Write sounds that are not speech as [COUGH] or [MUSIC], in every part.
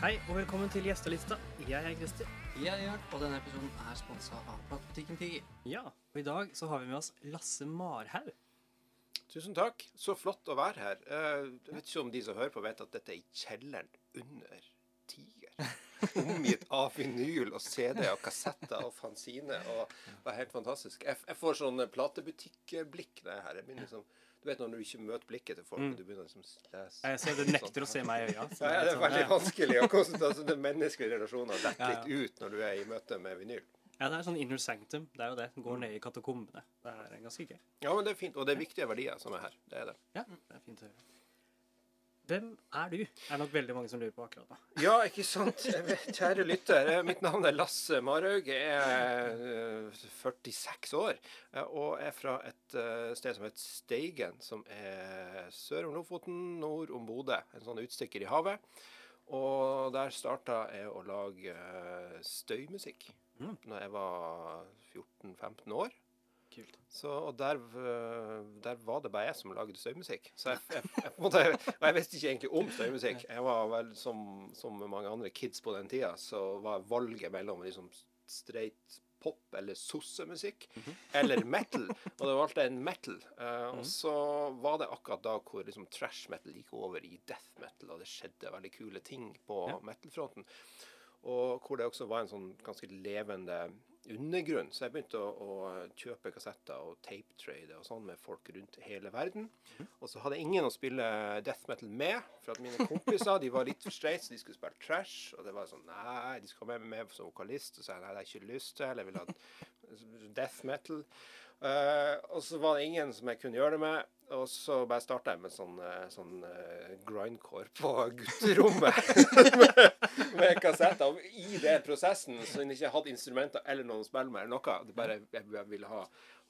Hei og velkommen til Gjestelista. Jeg er Christer. Jeg er Jørn, og denne episoden er sponsa av Platebutikken Tiger. Ja, og i dag så har vi med oss Lasse Marhaug. Tusen takk. Så flott å være her. Eh, Jeg vet ikke om de som hører på, vet at dette er i kjelleren under Tiger. [LAUGHS] Omgitt av vinyl og CD og kassetter og fanzine. Og det er helt fantastisk. Jeg, jeg får sånn platebutikkblikk når jeg er her. Jeg begynner liksom, du vet når du ikke møter blikket til folk, og du begynner liksom lese Jeg ser du nekter å se meg i øya. Ja, ja, det er sånn, veldig ja. vanskelig å konsentrere altså, Den menneskelige relasjonen detter litt ut når du er i møte med vinyl. Ja, det er sånn inner sanctum. Det er jo det. Går ned i katakombene. Det er ganske gøy. Ja, men det er fint. Og det er viktige verdier som er her. Det er det. Ja, det er fint å høre. Hvem er du? Det er nok veldig mange som lurer på akkurat nå. Ja, ikke sant. Kjære lytter. eh, Mitt navn er Lasse Marhaug. Jeg er eh, 46 år eh, og er fra et eh, sted som heter Steigen, som er sør om Lofoten, nord om Bodø. En sånn utstikker i havet. Og der starta jeg å lage eh, støymusikk Mm. når jeg var 14-15 år. Kult. Så, og der, øh, der var det bare jeg som lagde støymusikk. Så jeg, jeg, jeg, måte, jeg visste ikke egentlig om støymusikk. Jeg var vel som, som mange andre kids på den tida, så var valget mellom liksom straight pop eller sossemusikk eller metal. Og det valgte jeg en metal. Uh, og så var det akkurat da hvor liksom trash metal gikk over i death metal, og det skjedde veldig kule ting på Ja. metal-fronten. Og hvor det også var en sånn ganske levende undergrunn. Så jeg begynte å, å kjøpe kassetter og tape-trade og sånn med folk rundt hele verden. Og så hadde jeg ingen å spille death metal med, for at mine kompiser de var litt for streit, så de skulle spille trash. Og det var sånn Nei, de skal komme med med som vokalist. Og så sa jeg nei, det har jeg ikke lyst til. Jeg vil ha [LAUGHS] death metal. Uh, og så var det ingen som jeg kunne gjøre det med. Og så bare starta jeg med sånn, eh, sånn eh, grindcore på gutterommet. [LAUGHS] [LAUGHS] med, med kassetter. Og i den prosessen, så jeg ikke hadde instrumenter eller noen å spille med, eller noe, det bare, jeg, ville ha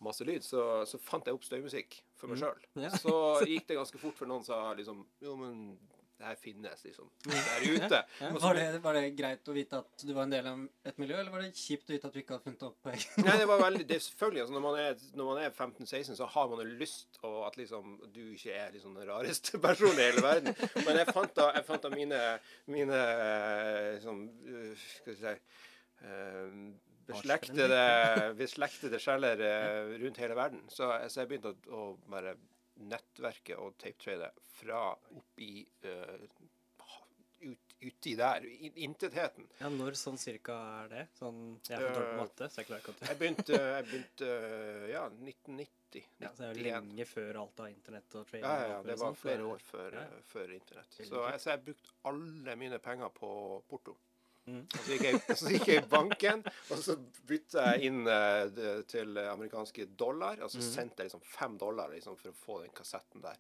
masse lyd, så, så fant jeg opp støymusikk for meg sjøl. Ja. Så gikk det ganske fort, for noen sa liksom Jo, men det her finnes liksom der ute. Ja, [LAUGHS] ja. Var det, var det greit å vite at du var en del av et miljø, eller var det kjipt å vite at du ikke hadde funnet opp Nei, det var veldig, [LAUGHS] det er selvfølgelig, altså når man er, er 15-16, så har man jo lyst og at liksom du ikke er liksom den rareste [LAUGHS] personen i hele verden. Men jeg fant da, jeg fant da mine, mine eh, sånn, uh, skal vi si eh, beslektede, beslektede sjeler eh, rundt hele verden. Så, så jeg begynte å, å bare nettverke og tapetradet fra oppi i uh, ut, uti der, intetheten. Ja, når sånn cirka er det? Sånn, Jeg er på matte, så jeg klarer ikke å Jeg begynte, jeg begynte ja, 1990. [LAUGHS] ja, så det er jo lenge før alt av internett og trading. Ja, ja, det var flere år før, Ja. eh, før internett. Så, Så jeg, har brukt alle mine penger på porto. Mm. Og så gikk, jeg, så gikk jeg i banken, og så bytta jeg inn uh, til amerikanske dollar. Og så Mhm. sendte jeg liksom fem dollar liksom, for å få den kassetten der.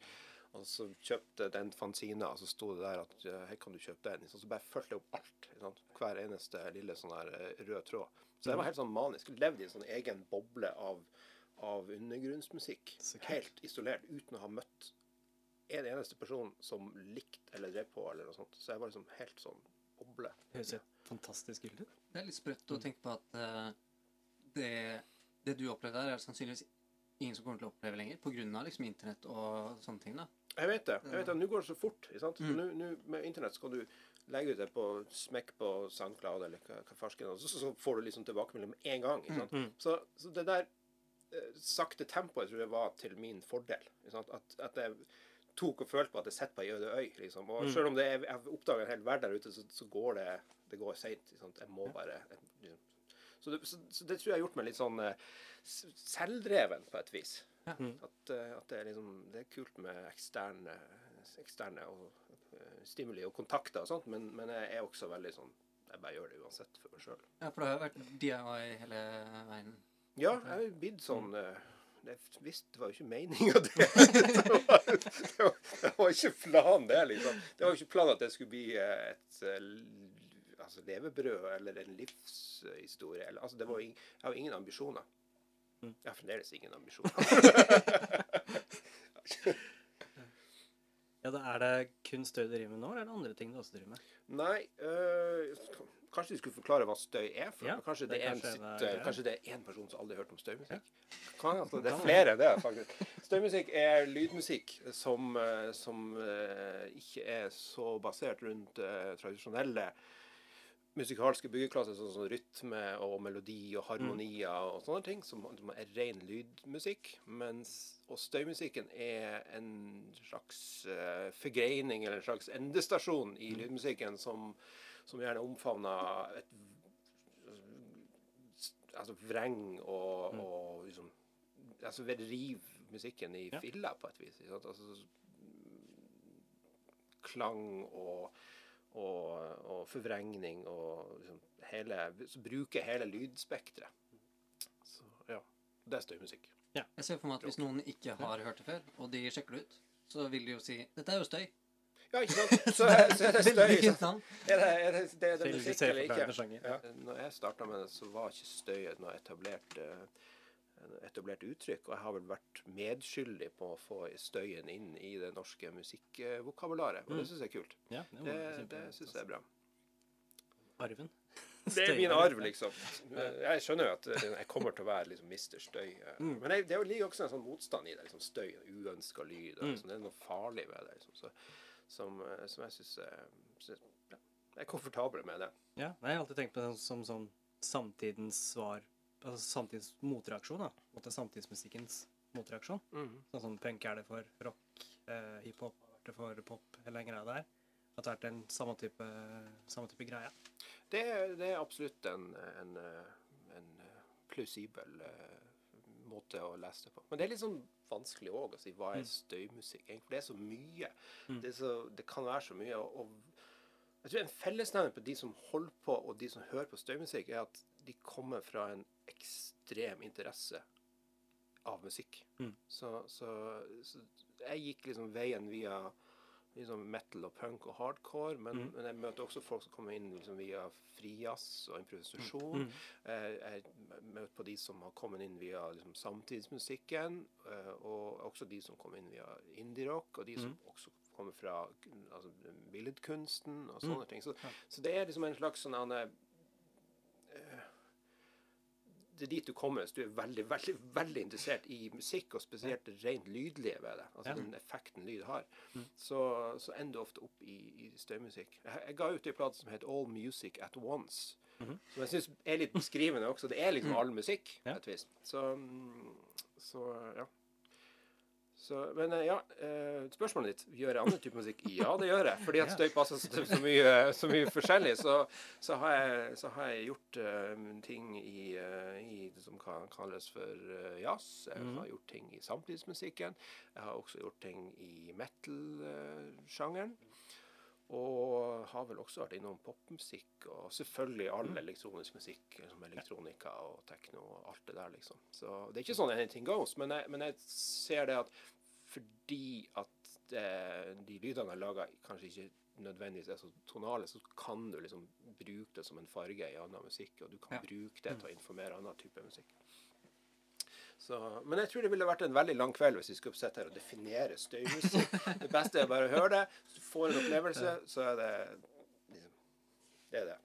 Og så kjøpte den fanzina, og så sto det der at eh, her kan du kjøpe den. Så bare fulgte jeg opp alt. sant? Hver eneste lille sånn her eh, rød tråd. Så det jeg var helt sånn manisk. Levde i en sånn egen boble av, av undergrunnsmusikk. Helt isolert, uten å ha møtt en eneste person som likte eller drev på, eller noe sånt. Så jeg var liksom helt sånn boble. Høres helt fantastisk kult. Det er litt sprøtt å tenke på at uh, det, det du opplevde der, er sannsynligvis ingen som kommer til å oppleve lenger, av liksom internett og sånne ting. da. Jeg vet det. jeg vet det, Nå går det så fort. ikke sant? Mm. Nå, nå med internett skal du legge ut det på smekk på SoundCloud eller hva, hva farsken, er, så, så får du liksom tilbakemelding med en gang. ikke sant? Mm. Så, så det der eh, sakte tempoet tror jeg var til min fordel. Ikke sant? At, at jeg tok og følte på at jeg sitter på ei øde øy. liksom. Og Mm. selv om det er, jeg oppdager en hel verden der ute, så, så går det det går seint. Jeg må bare jeg, liksom. så, det, så, så det tror jeg har gjort meg litt sånn eh, selvdreven på et vis. Ja. Mm. At, eh, at det, er liksom, det er kult med eksterne, eksterne og, eh, stimuli og kontakter og sånt, men, men jeg er også veldig sånn Jeg bare gjør det uansett for meg sjøl. Ja, For det har jo vært DIY hele veien. Ja, jeg har jo blitt sånn eh, det, visst, det var jo ikke meninga, det. [LAUGHS] Det var, det, var, det var ikke planen, det. liksom. Det var jo ikke planen at det skulle bli eh, et eh, altså levebrød eller en livshistorie. Eller, altså, det var, ing- jeg har ingen ambisjoner. Mm. Jeg har fremdeles ingen ambisjoner. [LAUGHS] [LAUGHS] Ja, da Er det kun støy du driver med nå, eller er det andre ting du også driver med? Nei, øh, Kanskje vi skulle forklare hva støy er for Ja. Kanskje, det det er er en, kanskje sitt, det er- kanskje det er én person som aldri har hørt om støymusikk? Kan, altså, det er flere det det, faktisk. Støymusikk er lydmusikk som, eh, som eh, ikke er så basert rundt uh, tradisjonelle musikalske byggeklasser, sånn som rytme og melodi og harmonier og sånne ting, som, er ren lydmusikk. Mens, og støymusikken er en slags forgreining eller en slags endestasjon i lydmusikken som, som gjerne omfavner et altså vreng og, og liksom altså riv musikken i Ja. filler, på et vis. Sant? Altså, klang og, og, og forvrengning og liksom hele så Bruke hele lydspekteret. Så ja. Det er støymusikk. Jeg ser for meg at hvis noen ikke har hørt det før, og de sjekker det ut, så vil de jo si Dette er jo støy. Ja, ikke sant? [LAUGHS] Så, så er det støy. Ikke sant? Er det, er det, det, er det musikk eller ikke? Ja. Når jeg starta med det, så var ikke støy et noe etablert, eh, etablert uttrykk. Og jeg har vel vært medskyldig på å få støyen inn i det norske musikkvokabularet. Og det syns jeg er kult. Ja, det, Det, det syns jeg er bra. Arven. [LAUGHS] Det er min arv, liksom. Jeg skjønner jo at jeg kommer til å være liksom mister Støy. eh. Mm. Men jeg, det ligger også en sånn motstand i det. liksom Støy uønska lyd. Mm. liksom, det er noe farlig ved det. liksom så, som, eh, som jeg syns ja, er komfortable med det. Ja, jeg har alltid tenkt på det som som samtidens svar Altså samtidens motreaksjon, da. Måte samtidsmusikkens motreaksjon. Sånn som punk er det for rock, eh, hiphop vært det for pop, hele den greia der. At det har vært en samme type, samme type greie. Det, er- det er absolutt en, en, eh, en eh, plausibel eh, måte å lese det på. Men det er litt sånn vanskelig òg å si hva er støymusikk. egentlig, For det er så mye. Det, er så, det kan være så mye. Og, og jeg tror en fellesnevner på de som holder på, og de som hører på støymusikk, er at de kommer fra en ekstrem interesse av musikk. Mm. Så, så, så jeg gikk liksom veien via liksom metal og punk og hardcore, men, Mm. men jeg møter også folk som kommer inn liksom via frijazz og improvisasjon. Mm. Eh, Jeg møter på de som har kommet inn via liksom, samtidsmusikken, eh, og også de som kommer inn via indie-rock, og de som Mm. også kommer fra altså, billedkunsten og sånne ting. Så, så det er liksom en slags sånn eh, det er dit du kommer hvis du er veldig veldig, veldig interessert i musikk, og spesielt det rent lydlige ved det. Altså Ja. den effekten lyd har. Så, så ender du ofte opp i, i støymusikk. Jeg, jeg ga ut en plate som het All Music At Once. Som jeg syns er litt beskrivende også. Det er liksom all musikk, på et vis. Så, mm, så ja. Så, men eh, ja, eh, spørsmålet ditt gjør jeg annen type musikk? Ja, det gjør jeg. Fordi at støy passer så, så, mye, så mye forskjellig. Så, så, har jeg, så har jeg gjort uh, ting i, uh, i det som kan kalles for uh, jazz. Jeg Mhm. har gjort ting i samtidsmusikken. Jeg har også gjort ting i metal-sjangeren. Og har vel også vært innom popmusikk, og selvfølgelig all elektronisk musikk. Som elektronika og tekno og alt det der, liksom. Så det er ikke sånn anything goes, men jeg, men jeg ser det at fordi at det, de lydene jeg lager, kanskje ikke nødvendigvis er så tonale, så kan du liksom bruke det som en farge i annen musikk, og du kan Ja. bruke det til å informere annen type musikk. Så, men jeg tror det ville vært en veldig lang kveld hvis vi skulle sitte her og definere støymusikk. [LAUGHS] Det beste er bare å høre det. Du får en opplevelse, så er det liksom, Det er det.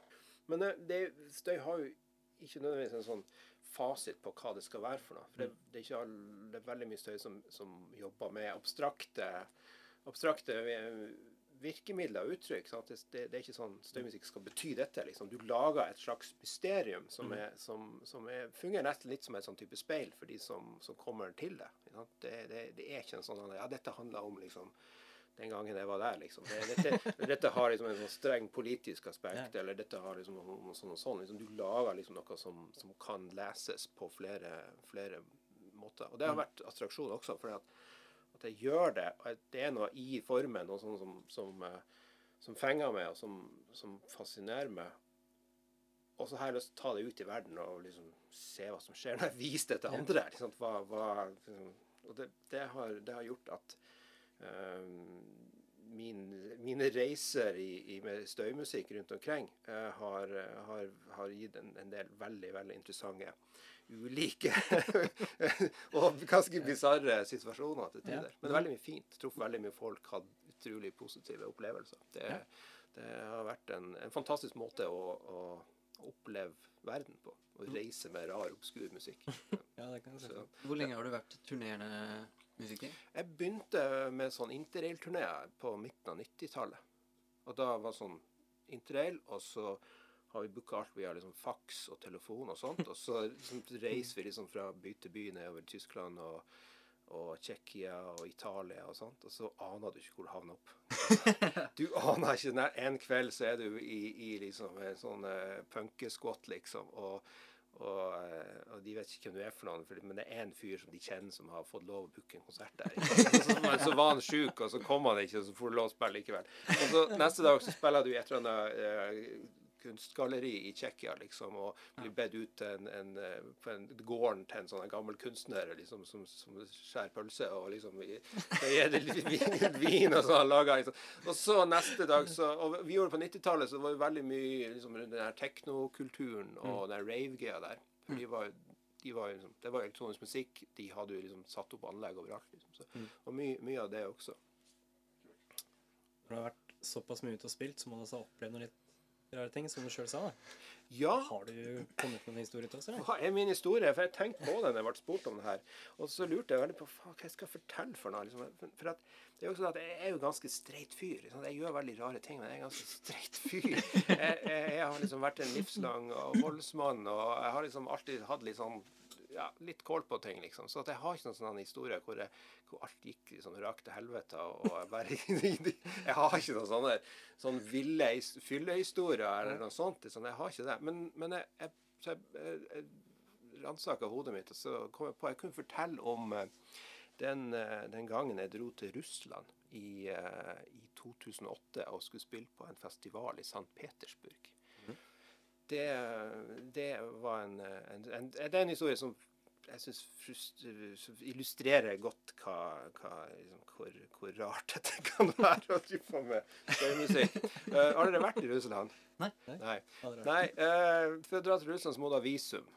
Men det, det, støy har jo ikke nødvendigvis en sånn fasit på hva det skal være for noe. For det, det, er, all, det er veldig mye støy som, som jobber med abstrakte, abstrakte virkemidler og uttrykk. Det, det, er ikke sånn støymusikk skal bety dette. Liksom. Du lager et slags mysterium som, er, som, som er, fungerer nesten litt som et sånn type speil for de som, som kommer til det. Det, det, det er ikke en sånn Ja, dette handler om liksom den gangen jeg var der, liksom. Dette, dette har liksom en sånn streng politisk aspekt, eller dette har liksom noe, sånn og sånn. Liksom, du lager liksom noe som, som kan leses på flere, flere måter. Og det har vært attraksjon også, for at, at jeg gjør det. og Det er noe i formen noe sånn som, som, eh, som fenger meg, og som, som fascinerer meg. Og så har jeg lyst til å ta det ut i verden og liksom se hva som skjer når jeg viser det til andre. Liksom, hva, hva, liksom, og det, det, har, det har gjort at min, mine reiser i, i med støymusikk rundt omkring eh, har, har, har gitt en, en del veldig, veldig interessante ulike [LAUGHS] og ganske bisarre situasjoner til tider. Men det er veldig mye fint. Truffet veldig mye folk, hadde utrolig positive opplevelser. Det, Det har vært en, en fantastisk måte å, å, oppleve verden på. Å reise med rar, obskur musikk. Ja, det kan jeg si. Hvor lenge har du vært turnerende musiker? jeg begynte med sånn interrail-turné på midten av 90-tallet. Og da var sånn interrail, og så har vi booka alt via liksom faks og telefon og sånt. Og så liksom reiser vi liksom fra by til by nedover Tyskland og, og Tsjekkia og Italia og sånt. Og så aner du ikke hvor du havner opp. [LAUGHS] Du aner ikke. En kveld så er du i, i liksom en sånn uh, punkeskott, liksom. Og, og, eh, og de vet ikke hvem du er for noen, for, men det er en fyr som de kjenner som har fått lov å booke en konsert der. Men så var han sjuk, og så kom han ikke, og så får du lov å spille likevel. Og så neste dag så spiller du et eller annet eh, kunstgalleri i Tsjekkia, liksom, og blir bedt ut til en, en, eh, på en, gården til en sånn gammel kunstner liksom, som, som skjærer pølse, og liksom gir det vin, vin og sånn lager. Liksom. Og så neste dag så Og vi gjorde det på 90-tallet, så det var jo veldig mye liksom, rundt den her teknokulturen og den rave-greia der. For de var jo de var liksom, det var elektronisk musikk. De hadde jo liksom satt opp anlegg overalt. Liksom, så, og mye, mye av det også. Når du har vært såpass mye ute og spilt, så må du også oppleve noen litt rare ting, som du sjøl sa. da. Ja, Har du kommet med en historie til oss, eller? hva er min historie? For jeg tenkte på det når jeg ble spurt om det her. Og så lurte jeg veldig på hva jeg skal fortelle for noe. Liksom. For at, det er jo sånn at jeg er jo ganske streit fyr. Liksom. Jeg gjør veldig rare ting, men jeg er ganske streit fyr. Jeg, jeg, jeg har liksom vært en livslang voldsmann, og jeg har liksom alltid hatt litt sånn ja, litt kål på ting, liksom. Så jeg har ikke noen sånn historie hvor, jeg, hvor alt gikk liksom rakt til helvete. Og, jeg bare [LAUGHS] Jeg har ikke noen sånne sånn ville his- fyllehistorier eller noe sånt. Liksom. Jeg har ikke det. Men, men jeg, jeg, så jeg, jeg, jeg ransaka hodet mitt, og så kom jeg på Jeg kunne fortelle om eh, den, eh, den gangen jeg dro til Russland i, eh, i 2008 og skulle spille på en festival i St. Petersburg det, det var en, en, en, det er en historie som jeg syns illustrerer godt hva, hva, liksom, hvor, hvor rart dette kan være å drive på med støymusikk. Uh, har dere vært i Russland? Nei. Nei. Nei uh, for å dra til Russland så må du ha visum.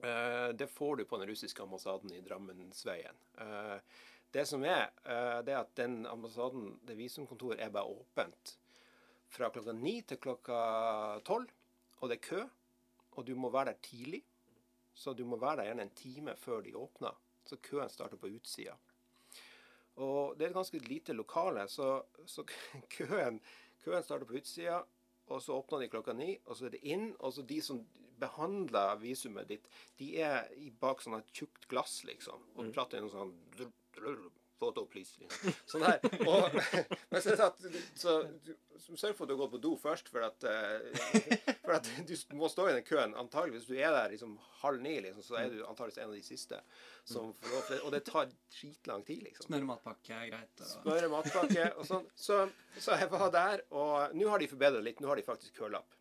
Uh, det får du på den russiske ambassaden i Drammensveien. Uh, det som er, det er at den ambassaden, det visumkontoret, er bare åpent fra klokka ni til klokka tolv. Og det er kø, og du må være der tidlig. Så du må være der gjerne en time før de åpner. Så køen starter på utsida. Og det er et ganske lite lokale, så, så [LAUGHS] køen, køen starter på utsida. Og så åpner de klokka ni, og så er det inn. Og så de som behandler visumet ditt, de er bak sånn et tjukt glass, liksom. Og prater i noe sånn drr, Photo, please. Liksom. Sånn her. Og, [LAUGHS] men så, at, så sørg for at du går på do først, for at, eh, for at du må stå i den køen. Antagelig, hvis du er der liksom halv ni, liksom, så er du antageligvis en av de siste. Som, til- og det tar dritlang tid, liksom Smøre matpakke er greit. Og... smøre matpakke og sånn. Så, så jeg var der, og nå har de forbedret litt. Nå har de faktisk kølapp.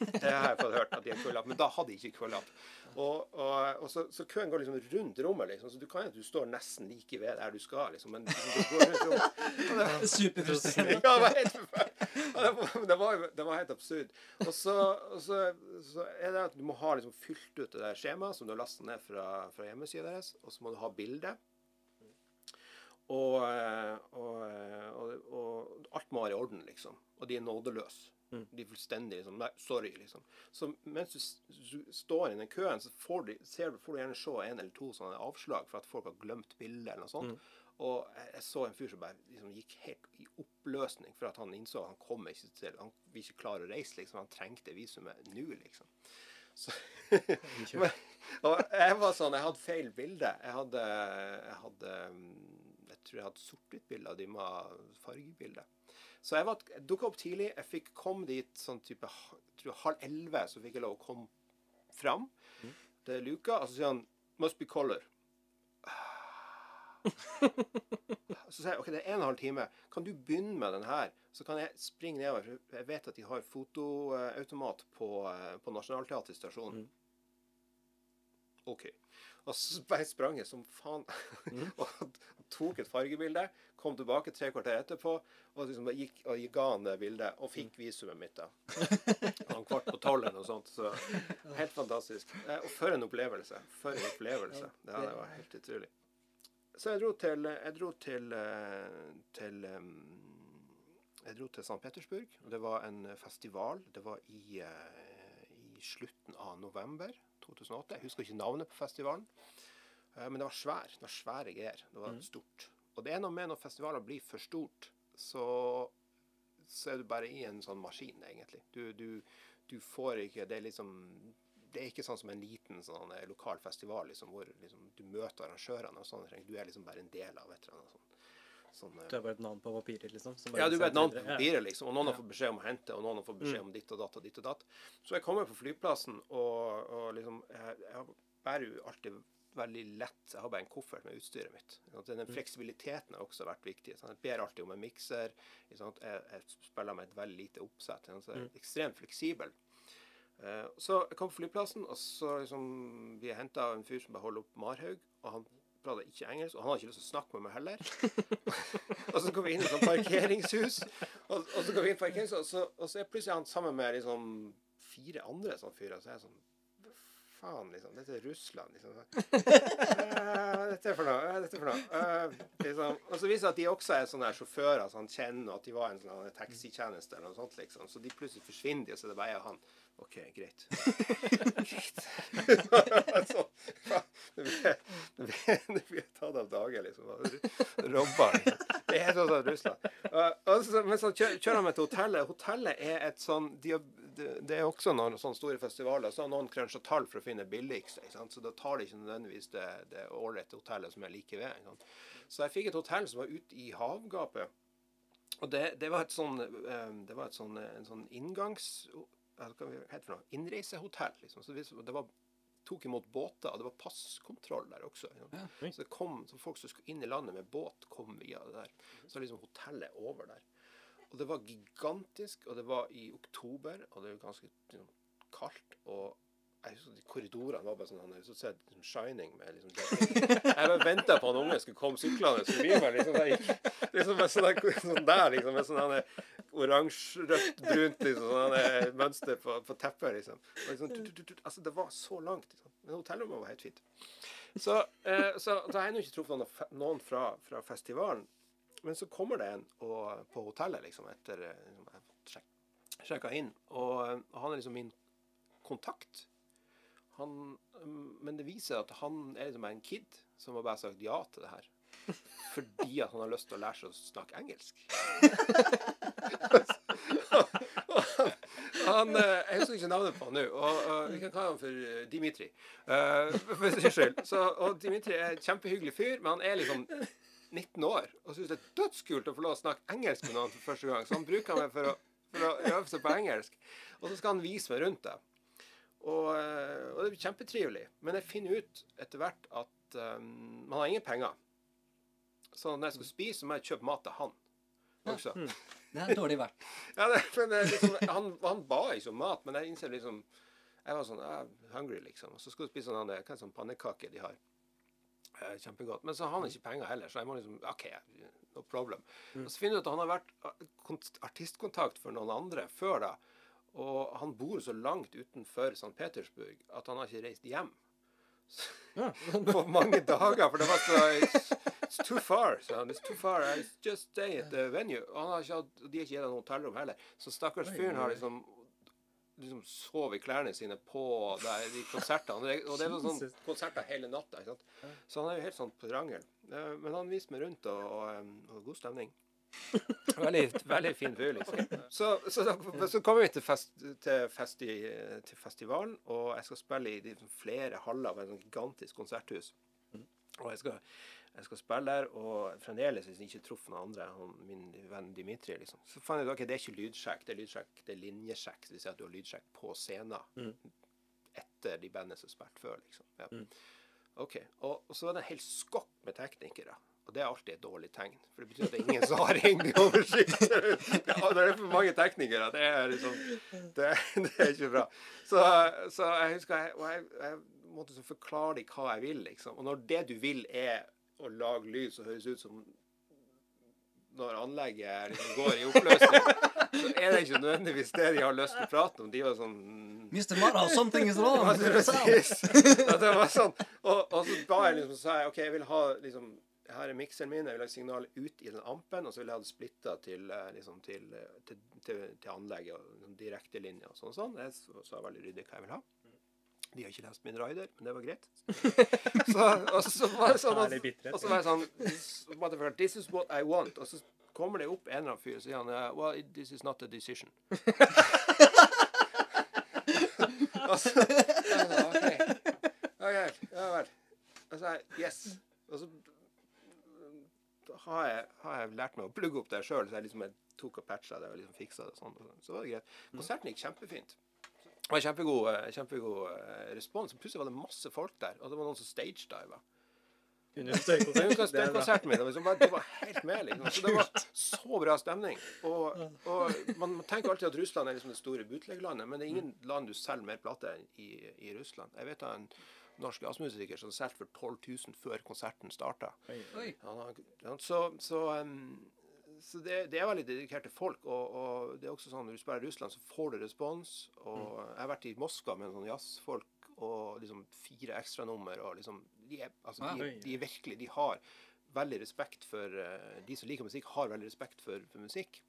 Det har jeg fått hørt, at de har kølapp. Men da hadde de ikke kølapp. Og, og, og så, så køen går liksom rundt rommet, liksom. Så du kan jo at du står nesten like ved der du skal, liksom. Men liksom, du går [LAUGHS] rundt rommet. Var- Superfrustrerende. ja, det var helt forferdelig. Det, var, det, helt absurd. Og så, og så, så er det at du må ha liksom fylt ut det der skjemaet som du har lastet ned fra, fra hjemmesida deres, og så må du ha bilde. Og, eh, og, eh, og, og alt må være i orden, liksom. Og de er nådeløse. De er fullstendig liksom Nei, sorry, liksom. Så mens du, står i den køen, så får du, ser, får du gjerne se en eller to sånne avslag for at folk har glemt bildet eller noe sånt. Og jeg, jeg så en fyr som bare liksom gikk helt i oppløsning for at han innså at han kom ikke til Han vil ikke klare å reise, liksom. Han trengte visumet nå, liksom. Så, [LAUGHS] [LAUGHS] men, og jeg var sånn Jeg hadde feil bilde. Jeg hadde, jeg hadde mm, tror jeg hadde sort-hvitt-bilde, og de må ha fargebilde. Så jeg, var- jeg dukka opp tidlig. Jeg fikk komme dit sånn type tror halv elleve, så fikk jeg lov å komme fram til luka. Og så sier han 'Must be color'. [LAUGHS] Så sier jeg OK, det er en og en halv time. Kan du begynne med den her? Så kan jeg springe nedover. For jeg vet at de har fotoautomat på, eh, på Nationaltheatret stasjon. OK. Og så bare sprang jeg som faen [LAUGHS] og tok et fargebilde. Kom tilbake tre kvarter etterpå og liksom gikk og ga han det bildet. Og fikk visumet mitt, da. [LAUGHS] Han kvart på tolv eller noe sånt. Så helt fantastisk. Eh, Og for en opplevelse. For en opplevelse. Det, her var helt utrolig. Så jeg dro til, jeg dro til, eh, til jeg dro til St. Petersburg, og det var en festival. Det var i, uh, i slutten av november 2008. Jeg husker ikke navnet på festivalen. Uh, men det var svær. Det var svære greier. Det var mm. stort. Og det er noe med når festivaler blir for stort, så, så er du bare i en sånn maskin, egentlig. Du, du, du får ikke Det er liksom det er ikke sånn som en liten sånn, lokal festival liksom, hvor liksom, du møter arrangørene. og sånn. Du er liksom bare en del av et eller annet sånt. Sånn, du er bare et navn på papiret, liksom? ja, du er et navn på papiret, liksom. Og noen har fått beskjed om å hente, og noen har fått beskjed mm. om ditt og datt og ditt og datt. Så jeg kommer på flyplassen, og, og liksom Jeg, jeg bærer jo alltid veldig lett Jeg har bare en koffert med utstyret mitt. Den mm. fleksibiliteten har også vært viktig. Jeg ber alltid om en mikser. Jeg, spiller med et veldig lite oppsett. Så jeg er mm. ekstremt fleksibel. Uh, så jeg kom på flyplassen, og så liksom, vi henta en fyr som bare holder opp Marhaug. Og han prater ikke engelsk, og han har ikke lyst til å snakke med meg heller. [LAUGHS] og så går vi inn i et sånt parkeringshus, og, og, så går vi inn i parkeringshus, og så, og så er plutselig han sammen med liksom fire andre sånne fyrer. Så er jeg sånn faen, liksom. Dette er Russland, liksom. Uh, [LAUGHS] dette er for noe. Uh, dette er for noe. Uh, liksom. Og så viser det seg at de også er sånne sjåfører så han kjenner at de var en sånn taxitjeneste eller noe sånt, liksom. Så de plutselig forsvinner og så er det bare han. OK, greit. greit. [LAUGHS] så, det blir tatt av dage, liksom. Robba. Liksom. Det er sånn som Russland. Og så, men så kjører han meg til hotellet. Hotellet er et sånn de har det, er også noen sånne store festivaler. Så har noen cruncha tall for å finne billigste. Så da tar de ikke nødvendigvis det, det ålreite hotellet som er like ved. Så jeg fikk et hotell som var ute i havgapet. Og det, det var et sånn, eh, det var et sånn, en sånn inngangs... Hva heter det for noe? Innreisehotell. Liksom. Så det var tok imot båter, og det var passkontroll der også. Ja. Så, kom, så folk som skulle inn i landet med båt, kom via det der. Så liksom hotellet over der. Og det var gigantisk, og det var i oktober, og det var ganske liksom, kaldt. og jeg husker de Korridorene var bare sånn han så sett liksom Shining med liksom Jeg bare venta på han unge skulle komme syklende forbi meg. liksom, jeg, liksom med sånn, sånn der, liksom, med sånn oransje, rødt, brunt liksom, sånn mønster på, på teppet. liksom. liksom tut, tut, tut, altså, Det var så langt. liksom. Men hotellrommet var helt fint. Så, eh, så har jeg ennå ikke truffet noen, noen fra, fra festivalen. Men så kommer det en og, på hotellet liksom, etter eh, liksom, jeg sjekka inn. Og, og, han er liksom min kontakt. Han, mm, men det viser at han er liksom en kid som har bare sagt ja til det her. [LAUGHS] Fordi at han har lyst til å lære seg å snakke engelsk. [LAUGHS] han, eh, jeg husker ikke navnet på han nå. Og, og, Vi kan kalle han for eh, Dimitri. Uh, for Så, og Dimitri er en kjempehyggelig fyr, men han er liksom 19 år og syns det er dødskult å få lov å snakke engelsk med noen for første gang. Så han bruker meg for å, for å øve seg på engelsk. Og så skal han vise meg rundt det. Og, eh, og det blir kjempetrivelig. Men jeg finner ut etter hvert at um, man har ingen penger. Så når jeg skal spise, så må jeg kjøpe mat til han også. Ja, mm. Det er dårlig verdt. [LAUGHS] ja, det, det liksom, han, han, ba ikke om mat, men jeg innser liksom Jeg var sånn I'm hungry, liksom. Og så skal du spise sånn, hva er sånn pannekake de har. Eh, kjempegodt. Men så har han ikke penger heller, så jeg må liksom OK, no problem. Mm. Og så finner du at han har vært eh, artistkontakt for noen andre før da. Og han bor så langt utenfor St. Petersburg at han har ikke reist hjem. Ja. [LAUGHS] på mange dager, for det var så It's, it's too far. So it's too far. I just stay at the venue. Og han har ikke de har ikke gitt ham hotellrom heller. Så stakkars fyren har liksom liksom sov i klærne sine på der, de konsertene. Og det var sånn konserter hele natta. ikke sant? Så han er jo helt sånn på rangel. Eh, men han viste meg rundt, og, og, og god stemning. [LAUGHS] Veldig, veldig fin fyr, liksom. Så, så, så, kommer vi til, fest, til, festi, til, festivalen, og jeg skal spille i flere haller av et gigantisk konserthus. Mm. Og jeg skal jeg skal spille der, og fremdeles hvis jeg ikke truffet noen andre, han, min venn Dimitri, liksom, så fant jeg ut ok, det er ikke lydsjekk, det er lydsjekk, det er linjesjekk. Det vil si at du har lydsjekk på scenen mm. etter de bandene som spilte før. liksom. Ja. Mm. Ok, og, og, så var det en hel skokk med teknikere. Og det er alltid et dårlig tegn. For det betyr at det er ingen som har egentlig oversikt. [LAUGHS] Ja, det er for mange teknikere. Det er liksom Det, det er ikke bra. Så, så jeg husker jeg, jeg, jeg måtte forklare dem hva jeg vil, liksom. Og når det du vil, er å lage lyd som høres ut som når anlegget liksom går i oppløsning, så er det ikke nødvendigvis det de har lyst til å prate om. De var sånn Mr. Mara, something is wrong. Det var sånn. Og, og så ba jeg liksom, sa jeg OK, jeg vil ha liksom her er mikseren min, jeg vil ha signalet ut i den ampen, og så vil jeg ha det splitta til, eh, liksom, til, eh, til, til, til anlegget og liksom, direktelinja og sånn. sånn. Jeg så, så veldig ryddig hva jeg vil ha. De har ikke lest min rider, men det var greit. [LAUGHS] så, og så var det sånn at, og så var jeg sånn this- is what I want. Og så kommer det opp en eller annen fyr og sier han, Well, this is not a decision. [LAUGHS] og så, ok, ok, ja vel. Og så sa jeg yes. Og så har jeg, har jeg lært meg å plugge opp det sjøl, så jeg liksom jeg tok og patcha det og liksom fiksa det sånn. og sånn. Så var det greit. Konserten gikk kjempefint. Det var kjempegod, eh, kjempegod eh, respons. Plutselig var det masse folk der, og det var noen som stagediva. Under støykonserten. min. Det var, liksom bare, det var helt med, liksom. Så det var så bra stemning. Og, og man, man tenker alltid at Russland er liksom det store bootleglandet, men det er ingen land du selger mer plate enn i, i Russland. Jeg vet av en norsk jazzmusiker som solgte for 12 000 før konserten starta. Så så, um, så det, det er veldig dedikerte folk. Og, og det er også sånn når du spiller i Russland, så får du respons. Og jeg har vært i Moskva med sånn jazzfolk og liksom fire ekstranummer. Og liksom, de, er, altså, de, er- de er virkelig De har veldig respekt for uh, De som liker musikk, har veldig respekt for, for musikk.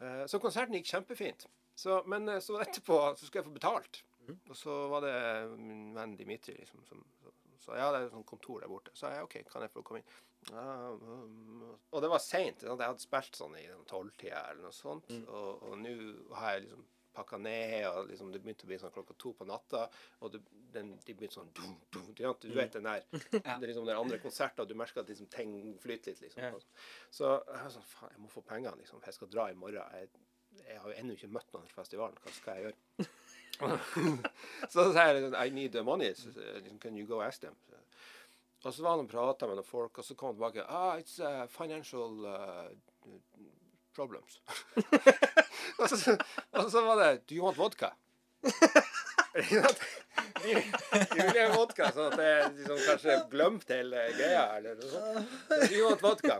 Eh, så konserten gikk kjempefint. Så, men eh, så etterpå så skulle jeg få betalt. Og så var det min venn Dimitri liksom, som sa ja, det er et sånt kontor der borte. Så sa jeg OK, kan jeg få komme inn? Ja, um, og det var seint. Jeg hadde spilt sånn i tolvtida eller noe sånt. Og, og nå har jeg liksom pakka ned, og liksom det begynte å bli sånn klokka to på natta. Og det, den, de begynte sånn dum, dum, du, vet- du vet den der [LAUGHS] Det er liksom den andre konserten, og du merker at liksom ting flyter litt. liksom. Ja. Så jeg var sånn Faen, jeg må få pengene, liksom. Jeg skal dra i morgen. Jeg, jeg har jo ennå ikke møtt noen i festivalen. Hva skal jeg gjøre? [LAUGHS] [LAUGHS] så sa jeg liksom, I need the money. Så, liksom, can you go ask them? Og så var han og prata med noen folk, og så kom han tilbake. Ah, it's uh, financial uh, problems. [LAUGHS] og, så, og så var det Do you want vodka? [LAUGHS] De de vil ha vodka, sånn at jeg liksom kanskje glemte hele greia. Eller noe sånt. Så Do you want vodka?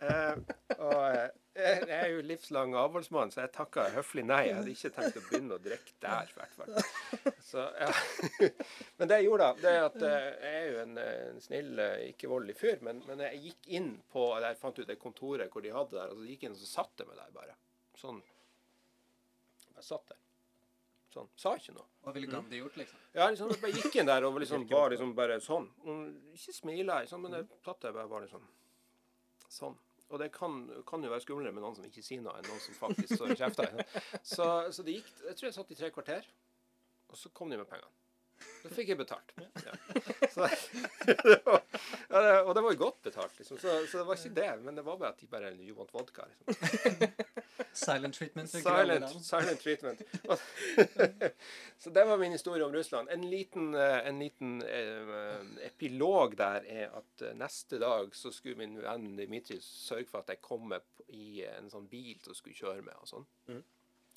Uh, og eh, jeg er jo livslang avholdsmann, så jeg takka høflig nei. Jeg hadde ikke tenkt å begynne å drikke der, i hvert fall. Så, ja. [LAUGHS] Men det jeg gjorde, da, det er at eh, jeg er jo en, en snill, eh, ikke voldelig fyr, men, men jeg gikk inn på der jeg fant ut det kontoret hvor de hadde der, og så gikk jeg inn og så satt jeg meg der bare. Sånn. Jeg satt der. Sånn. Sa ikke noe. Hva ville Gandhi gjort, liksom? Ja, liksom, jeg bare gikk inn der og liksom, var liksom bare sånn. Mm, Ikke smila, liksom, men jeg satt der bare, bare liksom sånn. Og det kan, kan jo være skumlere med noen som ikke sier noe, enn noen som faktisk står og kjefter. Så, så det gikk Jeg tror jeg satt i tre kvarter, og så kom de med pengene. Da fikk jeg betalt. Ja. Så, det var, ja, det, og det var jo godt betalt, liksom. Så, så det var ikke det, men det var bare at de bare You want vodka, liksom. Silent treatment. Silent, silent treatment. [LAUGHS] så det var min historie om Russland. En liten, eh, en liten eh, epilog der er at eh, neste dag så skulle min venn Dimitri sørge for at jeg kom med i en sånn bil som skulle kjøre med og sånn.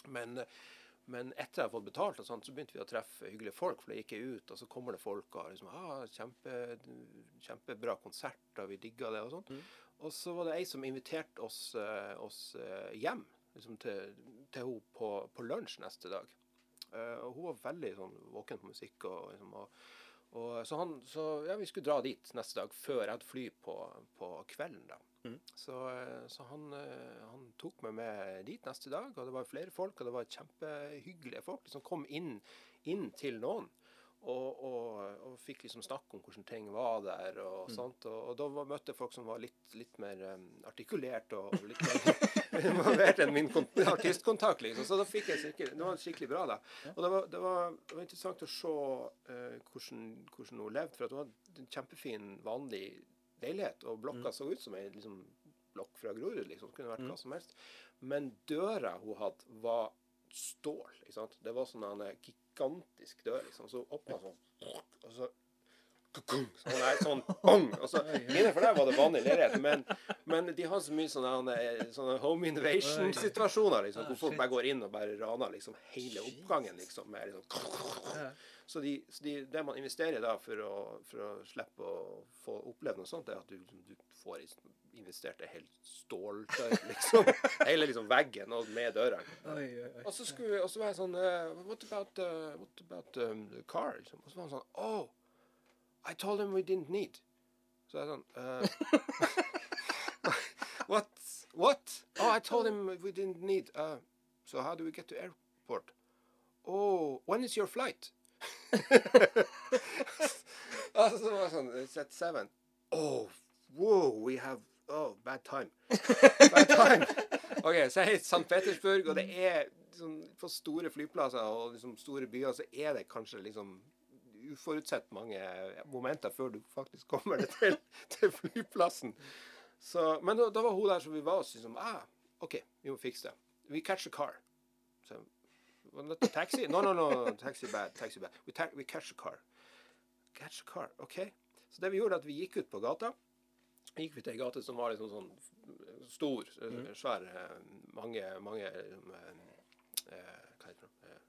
Men, eh, men etter jeg hadde fått betalt, og sånt, så begynte vi å treffe hyggelige folk. For da gikk jeg ut, og så kommer det folk og liksom ah, kjempe, 'Kjempebra konsert, og vi digga det', og sånn. Og så var det ei som inviterte oss, eh, oss eh, hjem liksom til, til henne på, på lunsj neste dag. Eh, og hun var veldig sånn, våken på musikk. Og, liksom, og, og, så han, så ja, vi skulle dra dit neste dag før jeg hadde fly på, på kvelden. da. Så, eh, så han, han tok meg med dit neste dag, og det var flere folk, og det var kjempehyggelige folk som kom inn, inn til noen. Og, og, og fikk liksom snakke om hvordan ting var der. Og sånt, og, og da var, møtte jeg folk som var litt, litt mer um, artikulert og, litt mer [LAUGHS] involvert enn min kon- artistkontakt. liksom, Så da fikk jeg skikkelig, det var skikkelig bra. da. Og det var, det var, det var interessant å se uh, hvordan, hvordan hun levde. For at hun hadde en kjempefin, vanlig leilighet, og blokka så ut som ei liksom, blokk fra Grorud. liksom, Kunne vært hva som helst. Men døra hun hadde, var stål. ikke sant? Det var sånn eh, gigantisk dør. liksom, Så åpna sånn, og så Sånn, der, sånn bang! Og så, innenfor der var det vanlig leilighet, men, men de har så mye sånne, sånne home invasion-situasjoner, liksom, hvor folk bare går inn og bare raner liksom, hele oppgangen. liksom, med liksom, Så, de, så de, det man investerer da for å, for å slippe å få oppleve noe sånt, er at du, du får investert en hel ståldør, [LAUGHS] liksom. Hele liksom, veggen og med dørene. Oi. Og så, skulle, og så var jeg sånn uh, What about, uh, what about um, the car? Liksom. Og så var han sånn Oh, I told him we didn't need. Så jeg sånn uh, [LAUGHS] What? What? Oh, I told him we didn't need uh, So how do we get to airport? Oh, when is your flight? [LAUGHS] altså, så var det sånn Set at seven. Oh, wow, we have Oh, bad time. Bad time. OK, så jeg er St. Petersburg, og det er liksom, På store flyplasser og liksom store byer så er det kanskje liksom uforutsett mange momenter før du faktisk kommer deg til, til flyplassen. Så, men da, da, var hun der som vi var, og liksom ah, OK, vi må fikse det. We catch a car. Så, taxi? No, no, no, taxi bad. Taxi bad. We, ta we catch a car. Catch a car, OK. Så det vi gjorde, at vi gikk ut på gata. Gikk vi til ei gate som var liksom sånn stor, mm. svær Mange, mange eh, Hva heter det?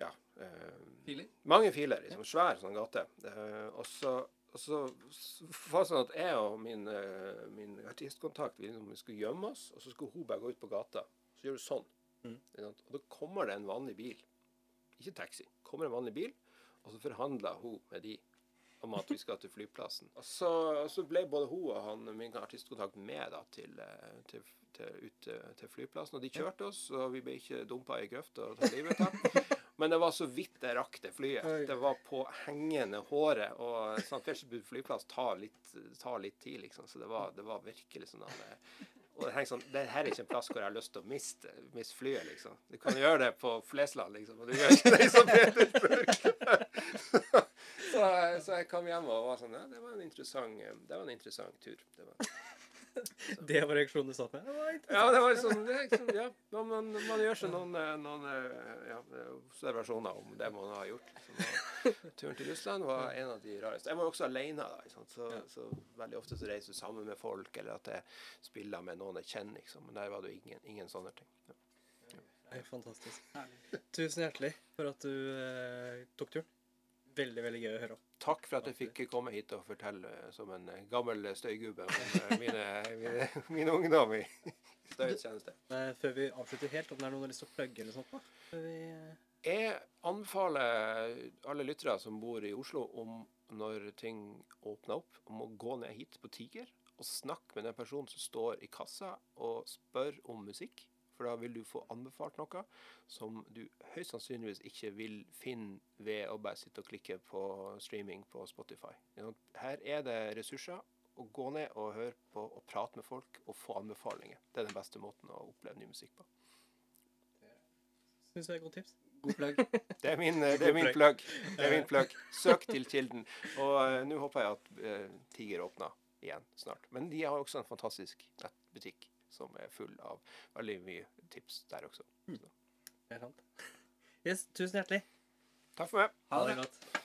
Ja. Eh, filer? Mange filer. liksom Svær sånn gate. Eh, og så og så var det sånn at jeg og min, min artistkontakt vi liksom skulle gjemme oss, og så skulle hun bare gå ut på gata. Så gjør du sånn. Mm. Og da kommer det en vanlig bil. Ikke taxi. kommer en vanlig bil, og så forhandler hun med de om at vi skal til flyplassen. Og så, så ble både hun og han, min artistkontakt med da, til, til, til, ut til flyplassen. Og de kjørte oss, og vi ble ikke dumpa i grøfta og tatt livet av. [LAUGHS] Men det var så vidt jeg rakk det flyet. Det var på hengende håret. Og St. Petersburg flyplass tar litt, tar litt tid, liksom. Så det var, det var virkelig sånn at og jeg sånn, det her er ikke en plass hvor jeg har lyst til å miste, miste flyet, liksom. Du kan gjøre det på Flesland, liksom, og du gjør ikke det i St. Petersburg. [LAUGHS] så, så, jeg kom hjem og var sånn Ja, det var en interessant, det var en interessant tur. Det var, [LAUGHS] det var reaksjonen du satt med? Ja, det var sånn, det liksom, ja, man, man, gjør seg noen, noen ja, observasjoner om det man har gjort. Liksom. turen til Russland var en av de rareste. Jeg var også alene da. Så, så, veldig ofte så reiser du sammen med folk, eller at jeg spiller med noen jeg kjenner. Liksom. Men der var det ingen, ingen sånne ting. Ja. Ja. Fantastisk. Tusen hjertelig for at du eh, tok turen. Veldig, veldig gøy å høre. Takk for at jeg fikk komme hit og fortelle som en gammel støygubbe om mine, mine, [LAUGHS] mine ungdom i støyets tjeneste. Før vi avslutter helt, om det er noen du har lyst til å plugge eller sånt? da? Vi... Jeg anbefaler alle lyttere som bor i Oslo, om når ting åpner opp, om å gå ned hit på Tiger og snakke med den personen som står i kassa og spør om musikk. For da vil du få anbefalt noe som du høyst sannsynligvis ikke vil finne ved å bare sitte og klikke på streaming på Spotify. Her er det ressurser å gå ned og høre på og prate med folk og få anbefalinger. Det er den beste måten å oppleve ny musikk på. Syns jeg er et godt tips. God plugg. [LAUGHS] Det er min, det er min plugg. Det er min plugg. Søk til kilden. Og uh, nå håper jeg at uh, Tiger åpner igjen snart. Men de har også en fantastisk nettbutikk som er full av veldig mye tips der også. Mm. Det er sant. [LAUGHS] Yes, tusen hjertelig. Takk for meg. Ha det godt.